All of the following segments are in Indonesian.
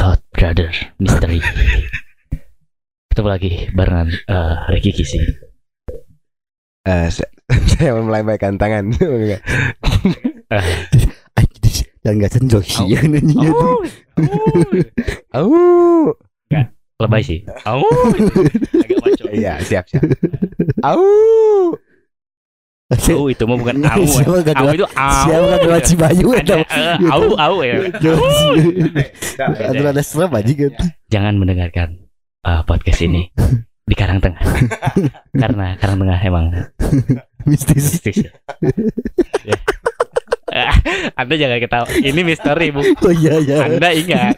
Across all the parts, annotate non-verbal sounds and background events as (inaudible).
South Brother Mystery. Ketemu lagi barengan eh, Ricky Kisi. Eh, (laughs) saya, saya melambaikan tangan. (laughs) Dan gak cenjok sih ya nanya tuh. Au. Lebay sih. Au. Agak (laughs) maco. Iya, siap, siap. Au. Au itu mah bukan (laughs) au. Siapa gak Au dua itu au. Siapa gak dua Cibayu Ada itu. eh, (laughs) au au ya. (laughs) Ada ada serem aja gitu. Jangan mendengarkan eh, podcast ini di Karangtengah. Karena Karangtengah emang Mistis. mistis. Ya. Eh, Anda jangan ketawa. Ini misteri, Bu. Oh iya iya. Anda ingat.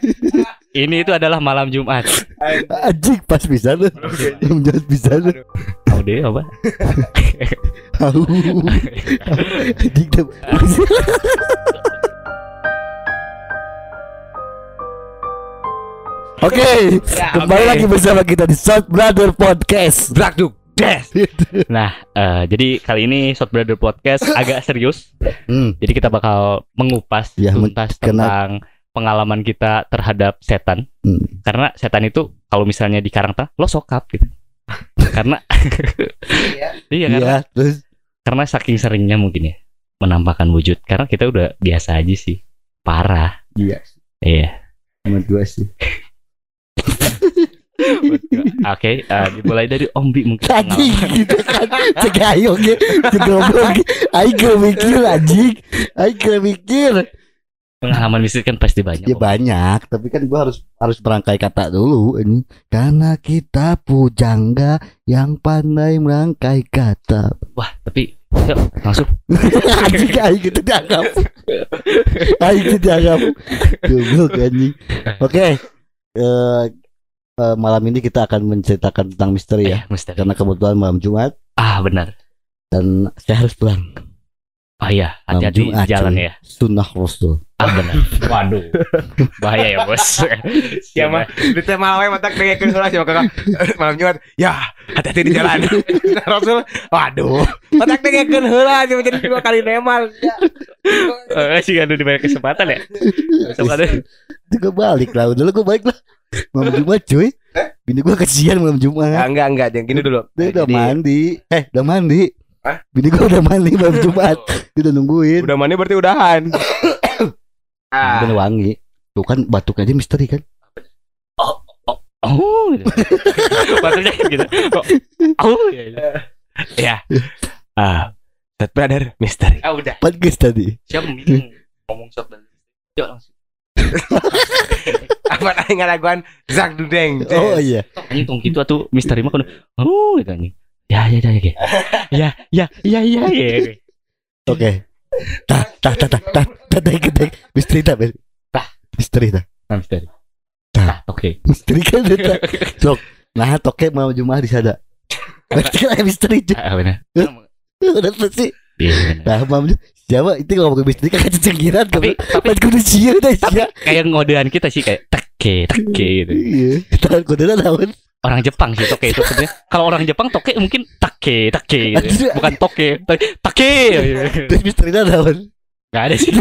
Ini itu adalah malam Jumat. Anjing pas bisa tuh. Menjat bisa tuh. Deh apa? (laughs) Tuh. (laughs) (laughs) Oke, kembali oke. lagi bersama kita di South Brother Podcast. Brakduk. Des. Nah, eh, jadi kali ini Shot Brother Podcast agak serius. Hmm, Jadi kita bakal mengupas Ya, tuntas kena- tentang pengalaman kita terhadap setan. hmm. Karena setan itu kalau misalnya di Karangtengah lo sokap gitu. Karena iya karena Iya, terus karena saking seringnya mungkin ya menampakkan wujud. Karena kita udah biasa aja sih. Parah. iya, Iya. sama dua sih. Oke, eh, dimulai dari Ombi mungkin. Pengalaman. gitu kan. Ya. Cegoblok. Aing gak mikir. Aing gak mikir. Pengalaman mistis kan pasti banyak. Ya banyak, tapi kan gua harus harus merangkai kata dulu ini. Karena kita pujangga yang pandai merangkai kata. Wah, tapi yuk langsung. anjing aing gitu dianggap. aing gitu dianggap. Goblok anjing. Oke. Eh, malam ini kita akan menceritakan tentang misteri ya. Eh, misteri. Karena kebetulan malam Jumat Ah, benar. dan saya harus pulang. Oh iya, hati-hati di jalan ya. Sunnah Rasul. Ah, benar. (laughs) Waduh. Bahaya ya, Bos. (laughs) Ya mah, di teh malam mata dengekeun heula sih kakak. Malam Jumat. Ya, hati-hati di jalan. (laughs) Rasul. Waduh. Mata dengekeun heula sih jadi dua kali nemal. Eh, sih aduh di banyak kesempatan ya. Kesempatan. Itu gue balik lah. Udah lah gue balik lah. Malam Jumat cuy. Bini gue kesian malam Jumat. enggak enggak, jangan gini dulu. Dia udah mandi. Eh, udah mandi. Hah? Bini gue udah mandi malam (laughs) Jumat. Dia udah nungguin. udah mandi berarti udahan. (coughs) ah. Udah wangi. Tuh kan batuk aja misteri kan. Oh, (laughs) gitu. Maksudnya gitu. Oh, oh ya. ya. Ya. Ah. Set brother misteri. Ah, udah. Podcast tadi. Siapa ngomong shot dan Yuk langsung. (laughs) Apa aing ngalaguan Zak Dudeng. Oh iya. Anjing tong gitu atuh misteri mah kudu. Oh, gitu anjing. Ya, ya, ya, ya. Ya, ya, ya, ya, ya. Oke. Tah, tah, tah, tah, tah, tah, tah, tah, tah. Misteri Bel? Tah. Misteri tak. Nah, misteri. Tah. Oke. Misteri kan tak. (laughs) Sok. Nah, toke mau Jumat di sana. Berarti kan misteri cuy. Ah, benar. Udah pasti. Iya. Nah, mam siapa itu ngomong misteri kan cengkiran Tapi tapi kudu sia dah sia. kayak ngodean kita sih kayak teke, teke gitu. Iya. Tahan kudu naon. Orang Jepang sih toke itu sebenarnya. Kalau orang Jepang toke mungkin take take gitu. Ya. Bukan toke, tapi take. Terus misteri naon. Gak ada sih.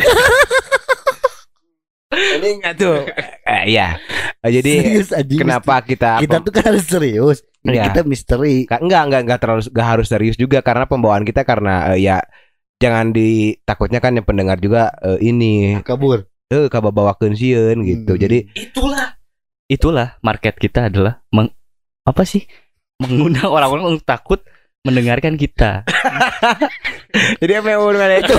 Ini enggak tuh. Eh, iya. Eh, jadi Serius anjing. kenapa kita kita tuh kan harus serius. Iya. Kita misteri. Enggak enggak enggak terlalu enggak harus serius juga karena pembawaan kita karena eh, ya jangan ditakutnya kan yang pendengar juga eh, ini Kabur. eh kababawakeun sieun gitu. Hmm. Jadi itulah itulah market kita adalah meng, apa sih mengundang (laughs) orang-orang untuk takut mendengarkan kita (laughs) jadi apa yang mau ngadain? Itu.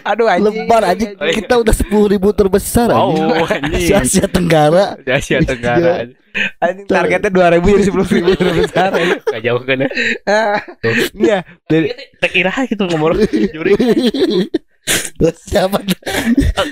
Aduh anjing. Lebar aja kita udah sepuluh ribu terbesar wow anjing. anjing Asia Tenggara. di Asia Tenggara Anjing targetnya 2000 jadi 10 ribu terbesar. (laughs) gak jauh kan ya Ah, Iya. Jadi tak kira gitu ngomong juri Terus siapa?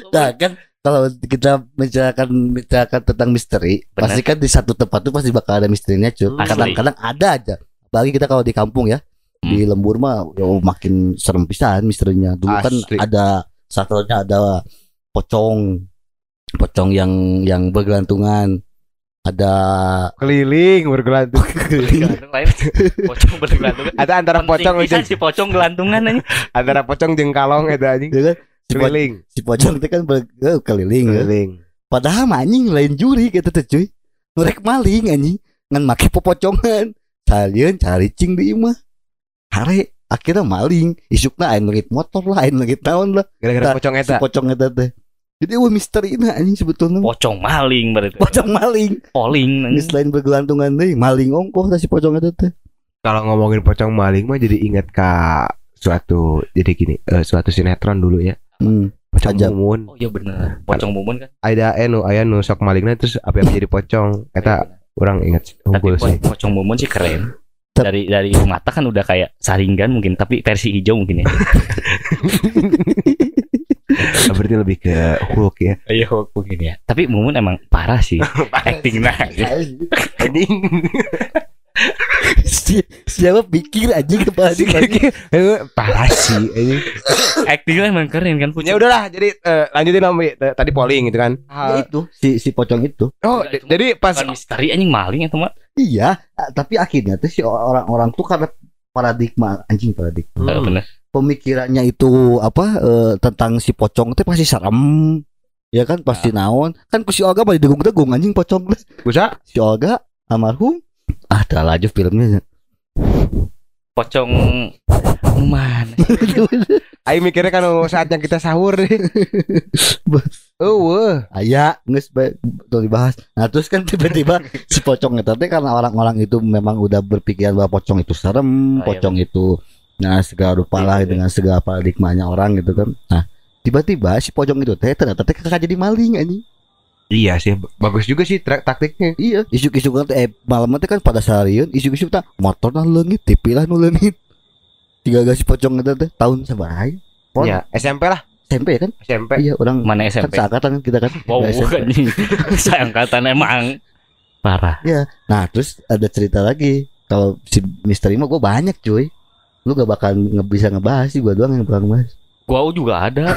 Nah kan kalau kita menceritakan menceritakan tentang misteri, Benar. pasti kan di satu tempat tuh pasti bakal ada misterinya cuy. Kadang-kadang ada aja. Apalagi kita kalau di kampung ya, di lembur mah oh, makin serem pisan misterinya. Dulu kan Asli. ada satunya ada pocong, pocong yang yang bergelantungan. Ada keliling bergelantung. (laughs) Lain pocong bergelantungan Ada antara pocong jeung si pocong gelantungan aja antara pocong jeung kalong eta anjing. ya kan? Keliling. si pocong itu kan berkeliling ya. Keliling. padahal mah anjing lain juri gitu tuh cuy. Nurek maling anjing. Ngan make popocongan salieun cari cing di imah. Hare akhirnya maling. Isukna aing legit motor lah aing legit naon lah. Gara-gara pocong si eta. pocong eta teh. Jadi wah misteri nah anjing sebetulnya. Pocong maling berarti. Pocong maling. Poling Ini selain bergelantungan deh maling ongkoh si pocong eta teh. Kalau ngomongin pocong maling mah jadi inget ka suatu jadi gini, eh, suatu sinetron dulu ya. Hmm. Pocong Ajab. mumun. oh iya bener pocong mumun kan Ada anu aya nu sok malingna terus apa yang jadi pocong. Eta orang inget tapi unggul sih. po- pocong mumun sih keren dari dari mata kan udah kayak saringan mungkin tapi versi hijau mungkin ya (laughs) (laughs) Berarti lebih ke Hulk ya. iya mungkin ya tapi mumun emang parah sih (laughs) acting nah Anjing. Si- siapa? Pikir anjing kepala di lagi. Eh, Parah sih anjing. actingnya emang keren kan Ya punya udahlah, jadi eh, lanjutin Om. Eh, Tadi polling gitu kan. Ya itu si si pocong itu. Oh, itu jadi pas misteri anjing maling itu mah iya ah, tapi akhirnya tuh si orang-orang tuh karena paradigma anjing paradigma. Hmm. Eh, bener. Pemikirannya itu apa eh, tentang si pocong itu pasti serem. Ya kan pasti naon. Kan ku si Olga pada degung-degung anjing pocong. Bisa si Olga almarhum ah dah laju filmnya pocong mana (laughs) Aing mikirnya kan saatnya kita sahur deh. Oh, wah. Aya nges betul dibahas. Nah terus kan tiba-tiba si pocong itu teh karena orang-orang itu memang udah berpikiran bahwa pocong itu serem, Oh, iya, pocong itu nah segala rupa lah Iya, iya. dengan segala paradigmanya orang gitu kan. Nah tiba-tiba si pocong itu teh ternyata kakak jadi maling anjing. Iya sih, bagus juga sih tra- taktiknya. Iya, isuk-isuk kan eh malam teh kan pada seharian isuk-isuk tak motor nah leungit, TV lah nu leungit. Tiga gak si pocong itu teh tahun sabaraha? Ya, SMP lah, SMP ya kan? SMP. Iya, orang mana kan SMP seangkatan kan kita kan. wow Nggak SMP. (laughs) anjing saya angkatan emang parah Nah terus ada cerita lagi Kalau si misteri mah gue banyak cuy Lu gak bakal nge bisa ngebahas sih Gue doang yang bakal ngebahas gua juga ada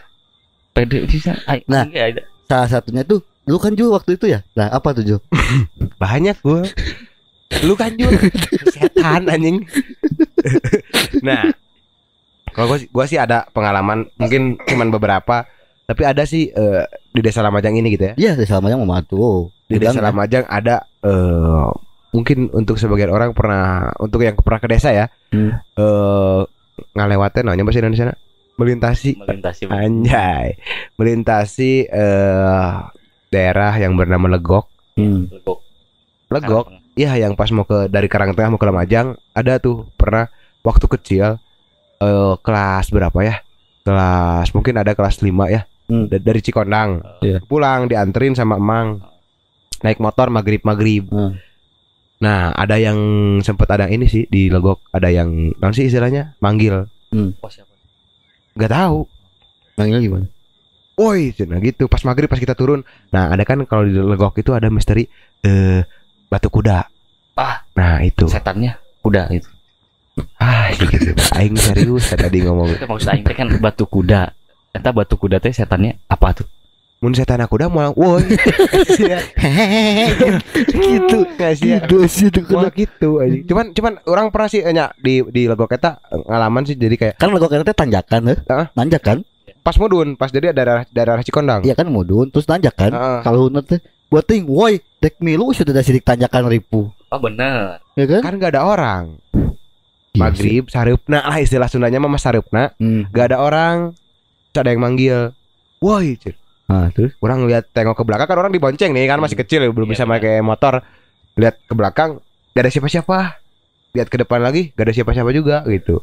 (laughs) pede bisa Ay, Nah. enggak ada Salah satunya tuh Lu kan juga waktu itu ya Nah apa tuh Jo? (laughs) Banyak gua. Lu kan juga setan anjing. (laughs) nah, kalau gua, sih- gua sih ada pengalaman mungkin cuman beberapa tapi ada sih eh, di desa Lamajang ini gitu ya. Iya selama yang mau tuh Di desa Lamajang ada eh, mungkin untuk sebagian orang pernah untuk yang pernah ke desa ya. Hmm. eh ngalewatin namanya bahasa Indonesia melintasi melintasi anjay melintasi eh daerah yang bernama Legok hmm. legok Legok Iya yang pas mau ke dari Karangtengah mau ke Lamajang ada tuh pernah waktu kecil eh kelas berapa ya? Kelas mungkin ada kelas 5 ya. Hmm. Da- Dari Cikondang. Iya. Pulang dianterin sama emang. Naik motor maghrib-maghrib. Hmm. Nah, ada yang sempat ada ini sih di Legok, ada yang non sih istilahnya manggil. oh, siapa Gak tahu. Manggilnya gimana? Woi, nah gitu. Pas maghrib pas kita turun. Nah, ada kan kalau di Legok itu ada misteri eh batu kuda. Ah. Nah, itu. setannya kuda itu Ah, gitu. Aing serius saya tadi ngomong. Maksud aing teh kan batu kuda Entah batu kuda teh setannya apa tuh? Mun setan aku udah mau woi. (laughs) gitu Nggak sih. Gitu sih tuh Mau kena gitu aja. Cuman cuman orang pernah sih nya di di Legok eta ngalaman sih jadi kayak Kan lagu teh tanjakan eh. Heeh. Nanjak kan? pas mudun, pas jadi daerah daerah Cikondang. Iya kan mudun Terus nanjak kan? Heeh. Kalau nanti Buat ting Woi Dek milu sudah ada sidik tanjakan ribu Oh bener Ya kan? Kan gak ada orang. Iya. Maghrib, sarupna lah istilah Sundanya mah mas sarupna. Hmm. Gak ada orang. Ada yang manggil. Woi, Nah terus? Orang lihat tengok ke belakang kan orang dibonceng nih kan masih kecil ya, belum Iya, bisa pakai motor. Lihat ke belakang gak ada siapa-siapa. Lihat ke depan lagi gak ada siapa-siapa juga gitu.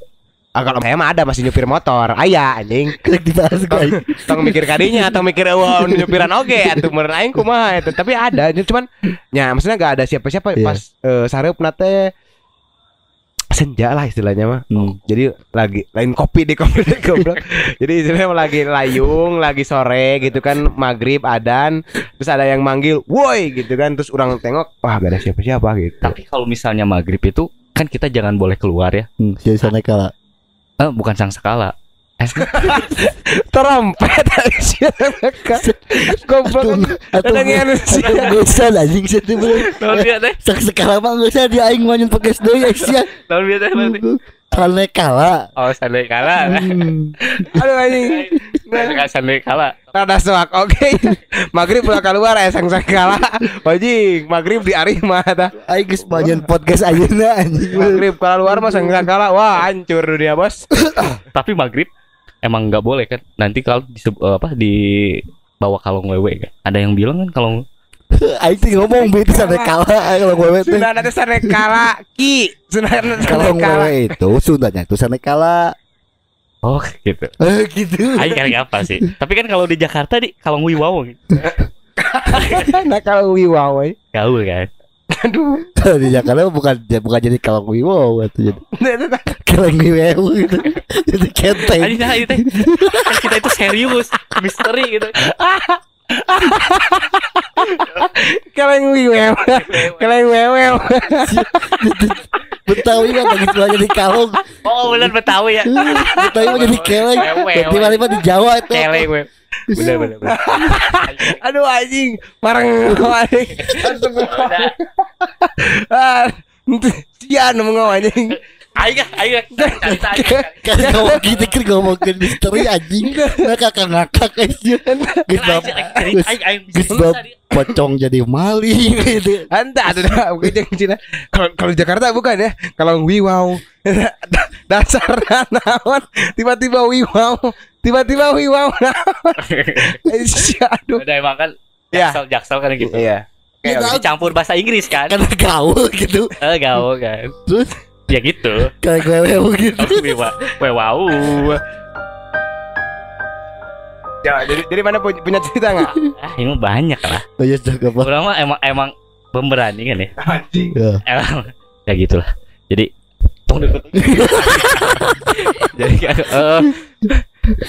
Ah kalau saya mah ada masih nyupir motor. Ayah anjing. (laughs) Krek dibahas guys. tong mikir kadinya atau mikir (laughs) wow nyupiran oge atuh meureun aing kumaha eta tapi ada cuman ya maksudnya gak ada siapa-siapa. Iya. pas eh, sareupna teh senja lah istilahnya mah. Hmm. jadi lagi lain kopi di kopi di goblok (laughs) jadi istilahnya lagi layung lagi sore gitu kan maghrib adan terus ada yang manggil woi gitu kan terus orang tengok wah gak ada siapa-siapa gitu. Tapi kalau misalnya maghrib itu Kan kita jangan boleh keluar ya. Hmm, si sana kala. eh, Bukan sang sekala Mereka goblok yang anjing Tahun teh sekarang mah dia aing manyun ya. Tahun kala. Oh sandai kala. Aduh anjing. Sandai kala. Rada soak. Oke. Maghrib pulang keluar ya sang kala. Anjing, maghrib di Arima. Aing geus podcast ayeuna anjing. Maghrib keluar mah sang kala. Wah, hancur dunia, Bos. Tapi (coughs) maghrib emang nggak boleh kan? Nanti kalau di apa di bawa kalong wewe kan? Ada yang bilang kan kalau (laughs) Aing sih ngomong beti tane kala kalau wewe teh. Sudah nanti sana kala ki. Sudah nanti Kalau sana kala. wewe itu Sundanya itu sana kala. oh gitu. Eh gitu. Aing kali apa sih? Tapi kan kalau di Jakarta di kalong wiwaw gitu. (laughs) Nah kalau wiwaw eh. gaul kan. Aduh. Kalau di Jakarta bukan bukan jadi kalau wiwo itu jadi (laughs) kalau wiwo gitu. Jadi kenteng. Aing nah itu. Kan kita itu serius, misteri gitu. Kaleng wiwew. Kaleng wewew. Betawi kan lagi jual jadi kalung. Oh benar Betawi ya. Betawi mah jadi keleng. Tiba-tiba di Jawa itu. Keleng. Bener bener. bener. Aduh anjing, marang anjing. (laughs) (laughs) Ah, Sian ngomong anjing. Aing (laughs) cerita Kan ngomong gitu kan ngomongin misteri anjing. Ngakak-ngakak aja. Gus bab. Gus bab pocong jadi maling gitu. Anta ada dah mungkin yang Cina. Kalau kalau Jakarta bukan ya. Kalau wiwaw (laughs) dasar naon tiba-tiba wiwaw tiba-tiba wiwaw Eh, (laughs) Aduh. Udah emang kan Ya. jaksel jaksel kan gitu. Iya. Kayak Kita- dicampur bahasa Inggris kan. Karena gaul gitu. Eh gaul kan. Terus Ya gitu. kayak wewe gitu. Aku wiwa. Wow. Ya, jadi jadi mana punya, punya cerita nggak? Ah, ini banyak lah. Iya jaga apa? Orang mah emang emang pemberani kan ya. Anjing. Ya. Emang ya gitulah. Jadi tong. Jadi kan (laughs) eh,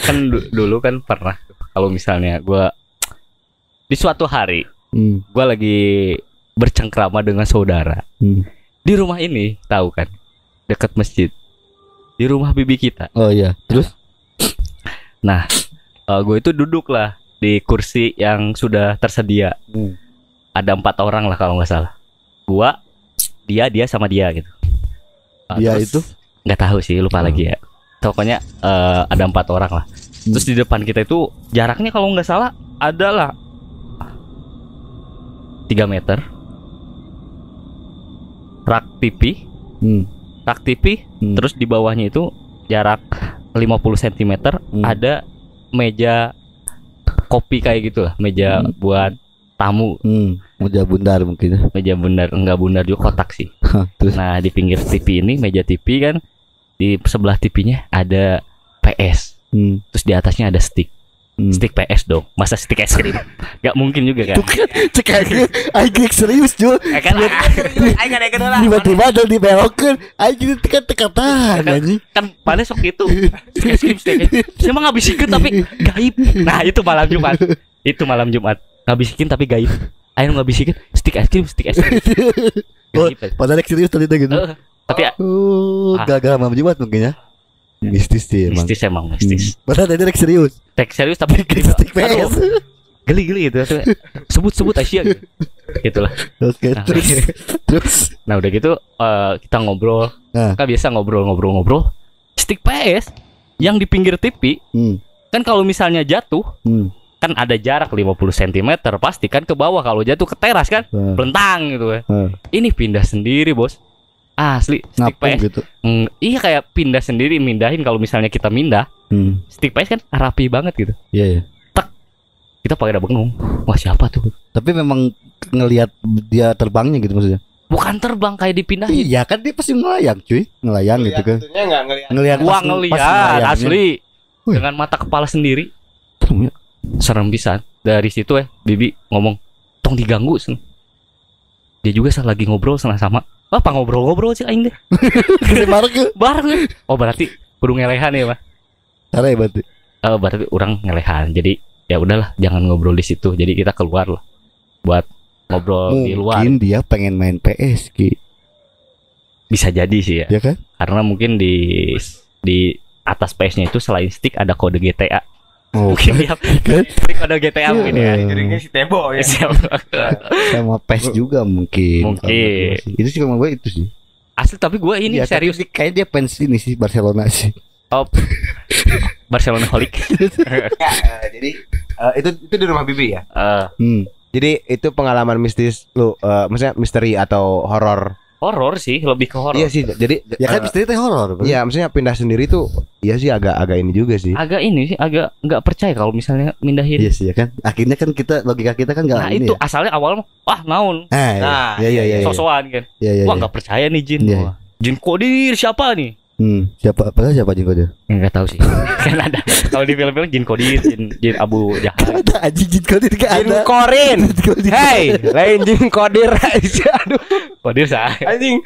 kan du- dulu kan pernah kalau misalnya gua di suatu hari Hmm. gua lagi bercengkrama dengan saudara Hmm. di rumah ini tahu kan dekat masjid. Di rumah bibi kita. Oh iya. Terus? Nah gue itu duduk lah di kursi yang sudah tersedia. Ada empat orang lah kalau nggak salah. Gua dia dia sama dia gitu. Nah, Dia terus- itu? nggak tahu sih lupa Hmm. lagi ya. Pokoknya eh, ada empat orang lah. Terus di depan kita itu jaraknya kalau nggak salah adalah 3 meter. Rak TV hmm. Rak TV Hmm. terus di bawahnya itu jarak 50 cm Hmm. ada meja kopi kayak gitu lah meja Hmm. buat tamu Hmm. Meja bundar mungkin ya. meja bundar enggak bundar juga kotak sih (laughs) Terus nah di pinggir TV ini meja TV kan di sebelah TV-nya ada PS hmm. terus di atasnya ada stick Hmm. stick PS dong. Masa stick es krim? (laughs) Nggak mungkin juga kan? Tuh kan cek aja. Aing serius Jul Eh, kan Tiba-tiba ada dibelokin Aing tekan tekan tahan anjing. kan pada sok itu (laughs) stick es krim stick es krim. Saya mah ngabisikin tapi gaib. Nah itu malam Jumat. Itu malam Jumat. Ngabisikin tapi gaib. Ayo ngabisikin stick es krim stick es krim. (laughs) Oh. Padahal serius tadi gitu. Eh, tapi Oh Ah. gagal malam Jumat mungkin ya. Mistis sih emang. Mistis emang mistis. Hmm. Padahal tadi serius Tek serius tapi Stick PS Aduh, geli-geli gitu sebut sebut Asia gitu. Gitulah Oke Nah. terus. Terus. Nah udah gitu eh, kita ngobrol. Nah. kan biasa ngobrol-ngobrol-ngobrol stick PS yang di pinggir TV hmm. kan kalau misalnya jatuh Hmm. kan ada jarak 50 cm pasti kan ke bawah. Kalau jatuh ke teras kan Nah. pelentang gitu kan. Nah. ini pindah sendiri bos asli stick Ngapung PS gitu. Mm, iya kayak pindah sendiri mindahin. Kalau misalnya kita mindah hmm. stick PS kan rapi banget gitu. Iya ya kita pakai ada bengong wah siapa tuh? Tapi memang ngelihat dia terbangnya gitu maksudnya? Bukan terbang kayak dipindahin. Iya kan dia pasti ngelayang cuy. Ngelayang gitu kan. Ngeliat. Ngelihat gua ngeliat ngelayangnya. asli. Wih. dengan mata kepala sendiri. Serem ya. serem bisa dari situ ya bibi ngomong tong diganggu sen." dia juga lagi ngobrol sama sama apa ngobrol-ngobrol sih aing deh (laughs) bareng ke bareng ya. oh berarti kudu ngelehan ya mah Cara ya berarti? Eh, berarti orang ngelehan. Jadi ya udahlah jangan ngobrol di situ. Jadi kita keluar lah buat ngobrol di luar. Mungkin dia pengen main PS Ki. Bisa jadi sih ya. Ya kan? Karena mungkin di di atas PS-nya itu selain stick ada kode GTA Oh dia kan stick kode GTA mungkin ya Jaringnya si Tebo ya. Siapa? Sama PES juga mungkin Mungkin. Itu sih kalau gue itu sih asli tapi gue ini Ya, serius kayaknya dia fans ini sih Barcelona sih. oh, (laughs) Barcelona holic (laughs) Ya, jadi eh, itu itu di rumah bibi ya. Eh, Hmm. Jadi itu pengalaman mistis lu, eh, maksudnya misteri atau horor. Horor sih lebih ke horor Iya sih. Jadi Ya kan eh, misteri teh horor. Iya, maksudnya pindah sendiri tuh iya sih agak agak ini juga sih. agak ini sih agak nggak percaya kalau misalnya mindahin Iya sih ya kan. Akhirnya kan kita logika kita kan nggak nah ini itu ya. asalnya awal mah wah naon Ah, iya. Nah, iya iya iya. iya. sosokan kan Iya iya. wah iya. nggak percaya nih jin Iya. Wah, jin kodir siapa nih Hmm, siapa padahal siapa jin kode? nggak tahu sih (laughs) kan ada kalau di film-film jin kodir jin jin abu jahat Ada anjing jin gak Jin ada. Korin. Jin kode. Hey, lain jin kodir aja. Aduh, kodir saya anjing.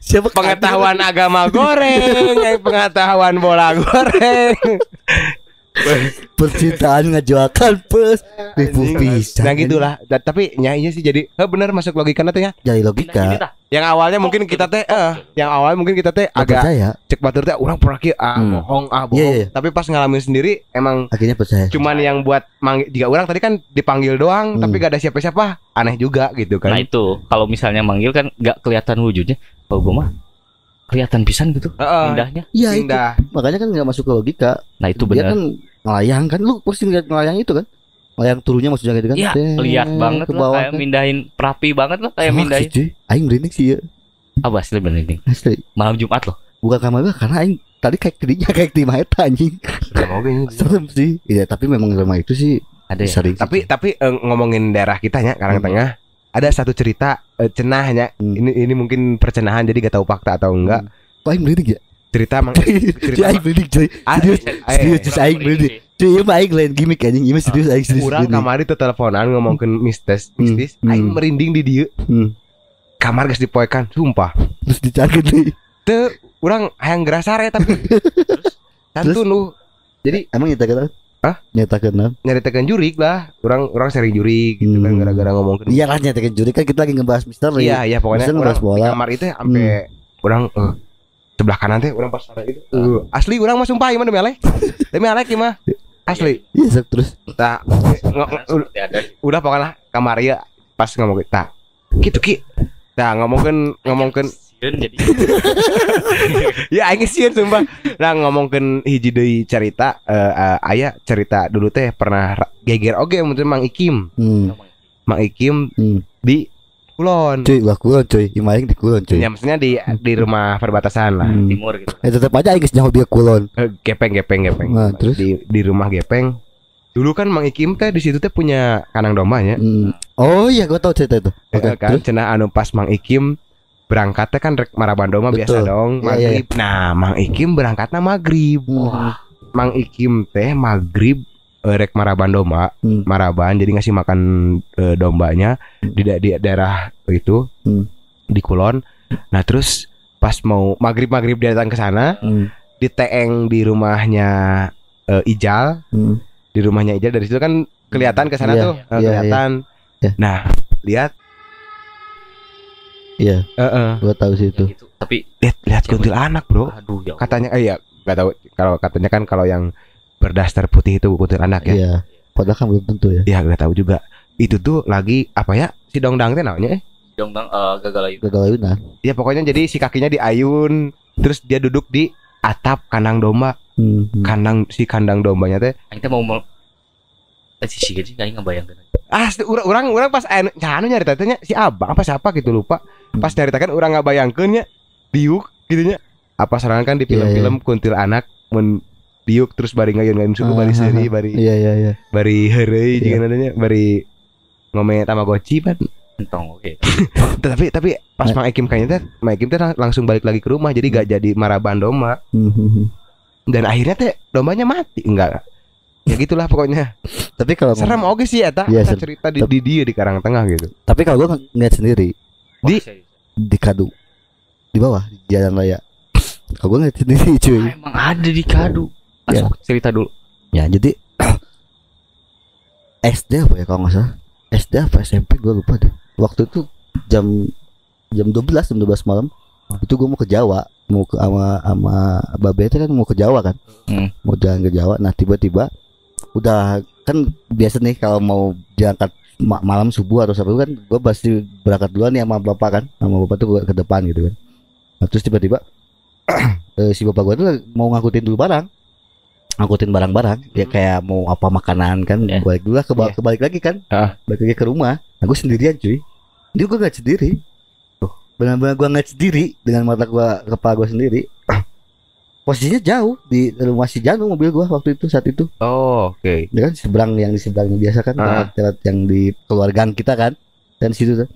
siapa Pengetahuan agama goreng, pengetahuan bola goreng. (laughs) percintaan ngajuakan pes ribu pisan. Nah gitulah. Da- Tapi nyainya sih jadi eh, bener masuk logika nanti ya. Jadi logika. Yang awalnya mungkin kita teh eh yang awalnya mungkin kita teh Gak agak percaya. cek batur teh orang pernah kieu ah Hmm. bohong ah bohong. Iya, iya. Tapi pas ngalamin sendiri emang Akhirnya percaya. cuman yang buat manggil jika orang tadi kan dipanggil doang Hmm. tapi gak ada siapa-siapa aneh juga gitu nah kan. itu kalau misalnya manggil kan nggak kelihatan wujudnya kalau gue mah kelihatan pisan gitu Heeh. indahnya Iya itu. Indah. Makanya kan nggak masuk ke logika. nah itu Dia benar kan ngelayang kan lu pasti ngeliat ngelayang itu kan. Layang turunnya maksudnya gitu kan. Iya, Tet, lihat banget ke lah kayak kan. mindahin rapi banget lah kayak Sama mindahin sih, cuy. Aing merinding sih ya. apa asli bener Asli. malam Jumat loh Bukan kamar gua karena aing tadi kayak tidinya kayak di eta anjing. Serem sih. Iya, tapi memang rumah itu sih ada ya sering. Tapi tapi eh, ngomongin daerah kita ya Karang Hmm. Ada satu cerita eh, cenahnya. Hmm. Ini ini mungkin percenahan jadi gak tahu fakta atau enggak. Kok aing ya? Cerita mang (laughs) Cuy aing merinding cuy. Ah, Serius, eh, serius just aing merinding. Cuy, ieu mah aing lain gimmick anjing. Ieu mah serius aing serius. Urang kamari teu teleponan ngomongkeun mistis, Hmm. mistis. Hmm. Aing merinding di dieu. Hmm. Kamar geus dipoekan, sumpah. Terus dicakeun deui. Teu urang hayang gerasa re tapi. (laughs) Santun lu Jadi emang nyatakeun Hah? Nyatakeun naon? nyaritakeun jurik lah. Urang urang sering jurik gitu kan Hmm. gara-gara ngomongkeun. Iya lah nyatakeun juri kan kita lagi ngebahas misteri. Iya, iya pokoknya Bisa orang bola. kamar itu sampai orang eh, sebelah kanan teh orang pas sana itu. eh, asli orang mah sumpah mah demi alek. (laughs) Demi alek mah. Asli. Iya, Sep, terus. Tah, udah pokoknya kamar ieu pas ngomong tah. Gitu ki. Tah ngomongkeun ngomongkeun Sieun jadi (laughs) ya aing sieun sumpah. Nah ngomongkeun hiji deui cerita eh eh, aya cerita dulu teh pernah geger oge mungkin Mang Ikim. Hmm. Mang Ikim Hmm. di Kulon. Cuy, gua kulon cuy. Imaing di kulon cuy. Ya maksudnya di di rumah perbatasan lah. Hmm. timur gitu Eh tetap aja nyaho dia kulon. Eh, gepeng gepeng gepeng Nah, terus? di di rumah gepeng dulu kan Mang Ikim teh di situ teh punya kandang dombanya Hmm. Oh iya, gua tahu cerita itu. Eh, Oke, kan terus? cenah anu pas Mang Ikim berangkat teh kan rek maraban domba biasa dong Iya, iya, maghrib nah Mang Ikim berangkatnya maghrib Hmm. Mang Ikim teh maghrib eh, rek maraban domba Hmm. maraban jadi ngasih makan eh, dombanya di, da- di daerah itu Hmm. di Kulon nah terus pas mau maghrib maghrib dia datang ke sana Hmm. di teeng di rumahnya eh, Ijal Hmm. di rumahnya Ijal dari situ kan kelihatan ke sana Iya, tuh iya, kelihatan Iya. nah lihat Iya, eh, eh, gua tahu sih itu. Yang itu tapi lihat lihat kuntilanak bro aduh ya Allah. katanya eh ya nggak tahu kalau katanya kan kalau yang berdaster putih itu kuntilanak ya Iya. Padahal kan belum tentu ya. ya nggak tahu juga itu tuh lagi apa ya si dongdang teh namanya eh dong bang eh, gagal ayu Gagal ayunan. ya pokoknya jadi si kakinya diayun terus dia duduk di atap kandang domba Hmm. hmm. kandang si kandang dombanya teh teh mau mau eh si sih aing ngebayangkeun ah urang urang pas anu anu nyari tanya si abang apa siapa gitu lupa pas Hmm. nyaritakan orang nggak bayangkeun nya diuk gitu nya apa serangan kan di Iya, film-film kuntil anak mun diuk terus bari ngayun-ngayun suku bari Ah, seri ah, bari Iya, iya, iya. bari heureuy Iya. jeung adanya bari ngome tamagotchi pan entong oke (laughs) tapi tapi pas. Mang Ekim kayaknya teh Mang Ekim teh lang- langsung balik lagi ke rumah jadi gak jadi maraban domba Hmm, hmm, hmm. dan akhirnya teh dombanya mati enggak ya gitulah pokoknya. Tapi kalau serem oke sih ya tak Iya, cerita di, di dia di Karang Tengah gitu. Tapi kalau gua ng- ngeliat sendiri Di- di? kadu. Di bawah di jalan raya. Kalau gua ngeliat sendiri (laughs) cuy. Ah, emang ada di kadu. Iya. Masuk cerita dulu. Ya jadi (clears throat) SD apa ya kalau nggak salah? SD apa SMP gue lupa deh. Waktu itu jam jam 12 jam 12 malam itu gue mau ke Jawa. Mau ke ama ama babe itu kan mau ke Jawa kan? Hmm. mau jalan ke Jawa. Nah tiba-tiba udah kan biasa nih kalau mau berangkat ma- malam subuh atau apa kan gue pasti berangkat duluan nih sama bapak kan. Sama bapak tuh gua ke depan gitu kan. Nah, terus tiba-tiba (clears throat) eh, si bapak gua tuh mau ngangkutin dulu barang. Ngangkutin barang-barang. Ya Hmm. kayak mau apa makanan kan. Iya. balik dulu lah ke Iya. kebalik lagi kan. Ah. balik lagi ke rumah. Nah gue sendirian cuy. Ini gue nggak sendiri. Benar-benar gue nggak sendiri dengan mata gua kepala gue sendiri posisinya jauh di rumah si Janu mobil gua waktu itu saat itu Oh, oke. ya kan seberang yang di seberangnya biasa kan Ah. lewat yang di keluargaan kita kan dan situ tuh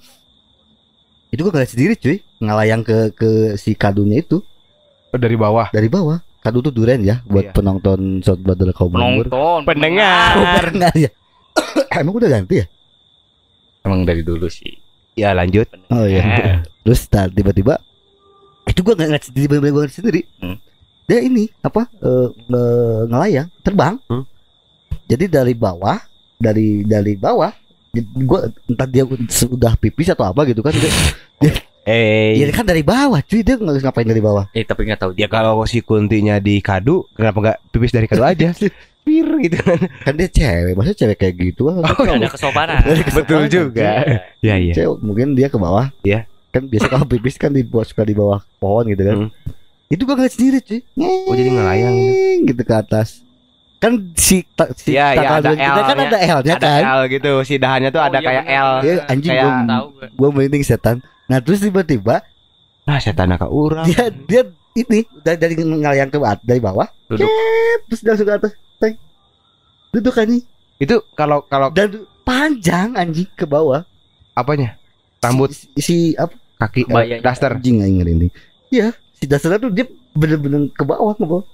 itu gue nggak sendiri cuy ngalayang ke ke si kadunya itu Oh, dari bawah. dari bawah kadu tuh duren ya buat Iya. penonton shot kaum Bubur. Penonton, Pendengar. Oh, pernah ya (coughs) emang udah ganti ya Emang dari dulu sih. Ya, lanjut. oh iya terus tar- tiba-tiba itu nggak ngeliat sendiri bener-bener gue ngeliat sendiri Hmm. Dia ini apa eh, nge- ngelayang terbang Hmm. jadi dari bawah dari dari bawah gue entah dia sudah pipis atau apa gitu kan dia, (laughs) Eh, ya kan dari bawah cuy dia nggak ngapain dari bawah Eh tapi nggak tahu ya kalau si kuntinya di kadu, kenapa nggak pipis dari kadu aja? (laughs) Pir gitu kan. kan dia cewek maksudnya cewek kayak gitu kan Nggak ada kesopanan. (laughs) Betul juga. Iya. Ya, iya. cewek mungkin dia ke bawah Iya. kan biasa kalau pipis kan di bawah suka di bawah pohon gitu kan Hmm. Itu gua ngeliat sendiri cuy. Oh, jadi ngelayang gitu? Ke atas. Kan si ta, si iya, tanggal ada dua kita kan ada L-nya Ada kan? L gitu, si dahannya tuh Oh, ada iya, kayak bener. L. Iya, anjing kayak, gua- Tahu gue. gua merinding setan. Nah terus tiba-tiba ah setan ke urang. dia dia ini dari dari ngalayang ke dari bawah. Duduk. cet, terus langsung ke atas. Teng. Duduk anjing. Itu kalau kalau dan panjang anjing ke bawah. Apanya? Rambut, si, si apa? Kaki, eh, daster. anjing anjing ini iya si dasarnya tuh dia bener-bener ke bawah ke bawah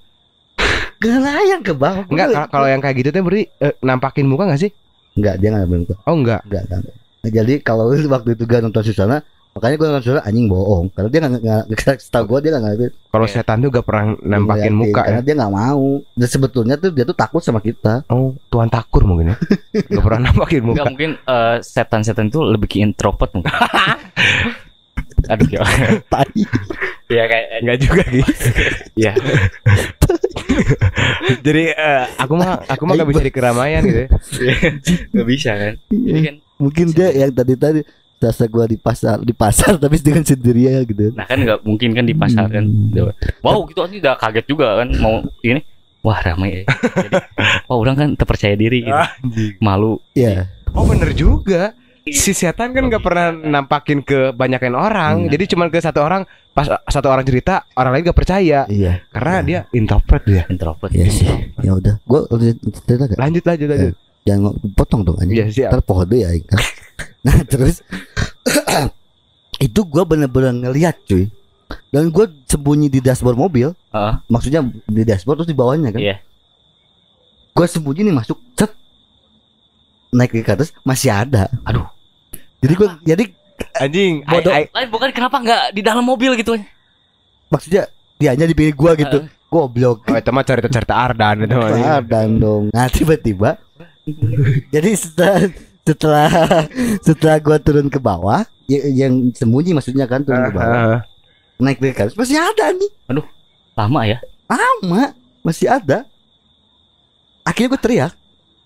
ngelayang ke bawah Enggak, kalau- kalau yang kayak gitu tuh berarti eh, nampakin muka gak sih? enggak dia nggak bener Oh enggak. enggak, enggak. Nah, jadi kalau (laughs) waktu itu gak nonton Susana makanya gue nonton Susana anjing bohong karena dia nggak nggak setahu gue dia nggak Kalau Iya. setan tuh gak pernah nampakin muka ya. karena dia nggak mau dan sebetulnya tuh dia tuh takut sama kita Oh, tuan takur mungkin ya. (laughs) Gak pernah nampakin muka. Enggak mungkin eh, setan-setan itu lebih ke introvert mungkin. (laughs) Aduh ya. tai Iya kayak Enggak juga gitu. Iya. Jadi eh, aku mah aku mah gak bisa di keramaian gitu. ya. nggak bisa kan. Jadi kan mungkin dia yang tadi tadi rasa gua di pasar di pasar tapi dengan sendirian gitu nah kan nggak mungkin kan di pasar kan. Hmm. Wow, gitu aja udah kaget juga kan mau ini. Wah ramai ya. Jadi, (laughs) wah orang kan terpercaya diri gitu. Malu. ya Oh bener juga. Si setan kan gak pernah nampakin ke banyakin orang. Hmm. Jadi cuman ke satu orang pas satu orang cerita orang lain gak percaya iya karena Iya. dia introvert dia. Introvert. Iya sih ya udah gua cerita gak Lanjut lanjut lanjut. jangan ngo- potong dong anjing Iya siap. ntar pohon deh ya (laughs) nah terus (coughs) itu gua bener-bener ngeliat cuy dan gua sembunyi di dashboard mobil Heeh. maksudnya di dashboard terus di bawahnya kan Iya. gua sembunyi nih masuk cet naik ke atas masih ada Aduh. Jadi gua jadi Anjing. Bodoh. ai- Lain bukan kenapa nggak di dalam mobil gitu maksudnya dianya dipilih gua gitu. Goblok. Oh itu mah cerita-cerita Ardan itu mah. Ah, dan dong. Nah tiba-tiba jadi setelah setelah setelah gua turun ke bawah y- yang sembunyi maksudnya kan turun ke bawah. Ah, naik ke atas masih ada nih. Lama ya. lama masih ada. Akhirnya gue teriak.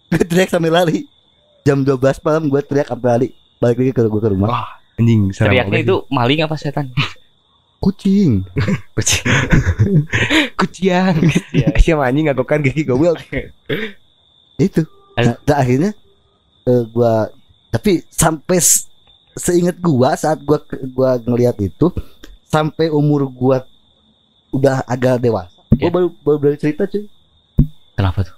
Gue teriak sampai lari. Jam 12 malam gue teriak sampai lari balik lagi ke gue ke rumah Wah, anjing Teriaknya itu maling apa setan? kucing (laughs) Kucing. (laughs) kuciang. Iya. Siapa anjing ngaku kan gigi goblok. (laughs) itu nah, nah, akhirnya eh, gua tapi sampai seingat gua saat gua gua ngelihat itu sampai umur gua udah agak dewasa gua Iya. baru baru cerita cuy Kenapa tuh?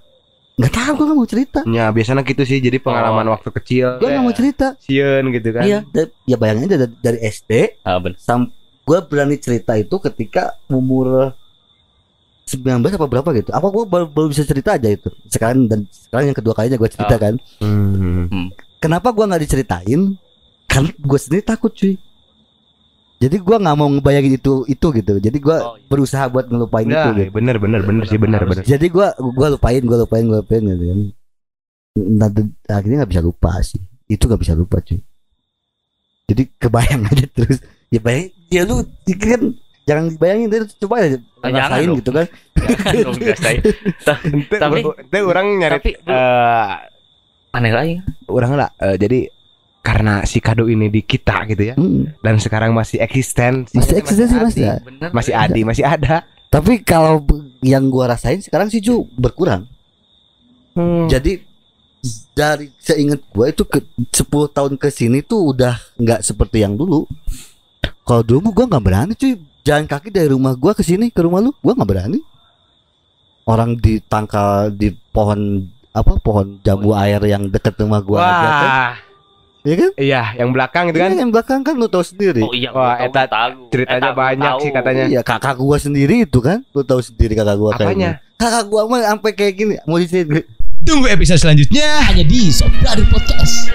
Nggak tahu gua nggak mau cerita Ya biasanya gitu sih jadi pengalaman Oh. waktu kecil. gua nggak mau cerita Sieun gitu kan. iya da- ya bayangin aja dari, dari SD Ah, bener. sam gue berani cerita itu ketika umur 19 apa berapa gitu apa gue baru, baru bisa cerita aja itu sekarang dan sekarang yang kedua kalinya gue cerita Oh. kan Hmm. kenapa gue nggak diceritain karena gue sendiri takut cuy jadi gue nggak mau ngebayangin itu itu gitu jadi gue Oh, iya. berusaha buat ngelupain itu Nah, gitu bener bener bener sih bener bener. jadi gue gua lupain gue lupain gue lupain gitu kan dan akhirnya nggak bisa lupa sih itu nggak bisa lupa cuy jadi kebayang (laughs) aja terus ya bayang ya lu kan jangan dibayangin terus coba aja Ah, jangan rasain dong. gitu kan dong, Tapi- ente orang nyari tapi- eh Aneh lagi. orang lah eh, jadi karena si kado ini di kita gitu ya Hmm. dan sekarang masih eksisten Masih eksistensi masih adi, ada. masih adi masih ada Tapi kalau yang gua rasain sekarang sih Ju berkurang. Hmm. Jadi dari seingat gua itu ke 10 tahun ke sini tuh udah nggak seperti yang dulu. Kalau dulu gua nggak berani cuy jalan kaki dari rumah gua ke sini ke rumah lu, gua nggak berani. Orang ditangkal di pohon apa pohon jambu air yang deket rumah gua aja kan. Iya kan? iya yang belakang itu Ini kan yang belakang kan lu tahu sendiri. Oh iya, Wah, gua tahu, eta tahu. ceritanya Eta banyak tahu. sih katanya. Iya kakak gua sendiri itu kan, lu tahu sendiri kakak gua kayak apanya gini. Kakak gua mah sampai kayak gini, mau di sini Tunggu episode selanjutnya hanya di Sobrari Podcast.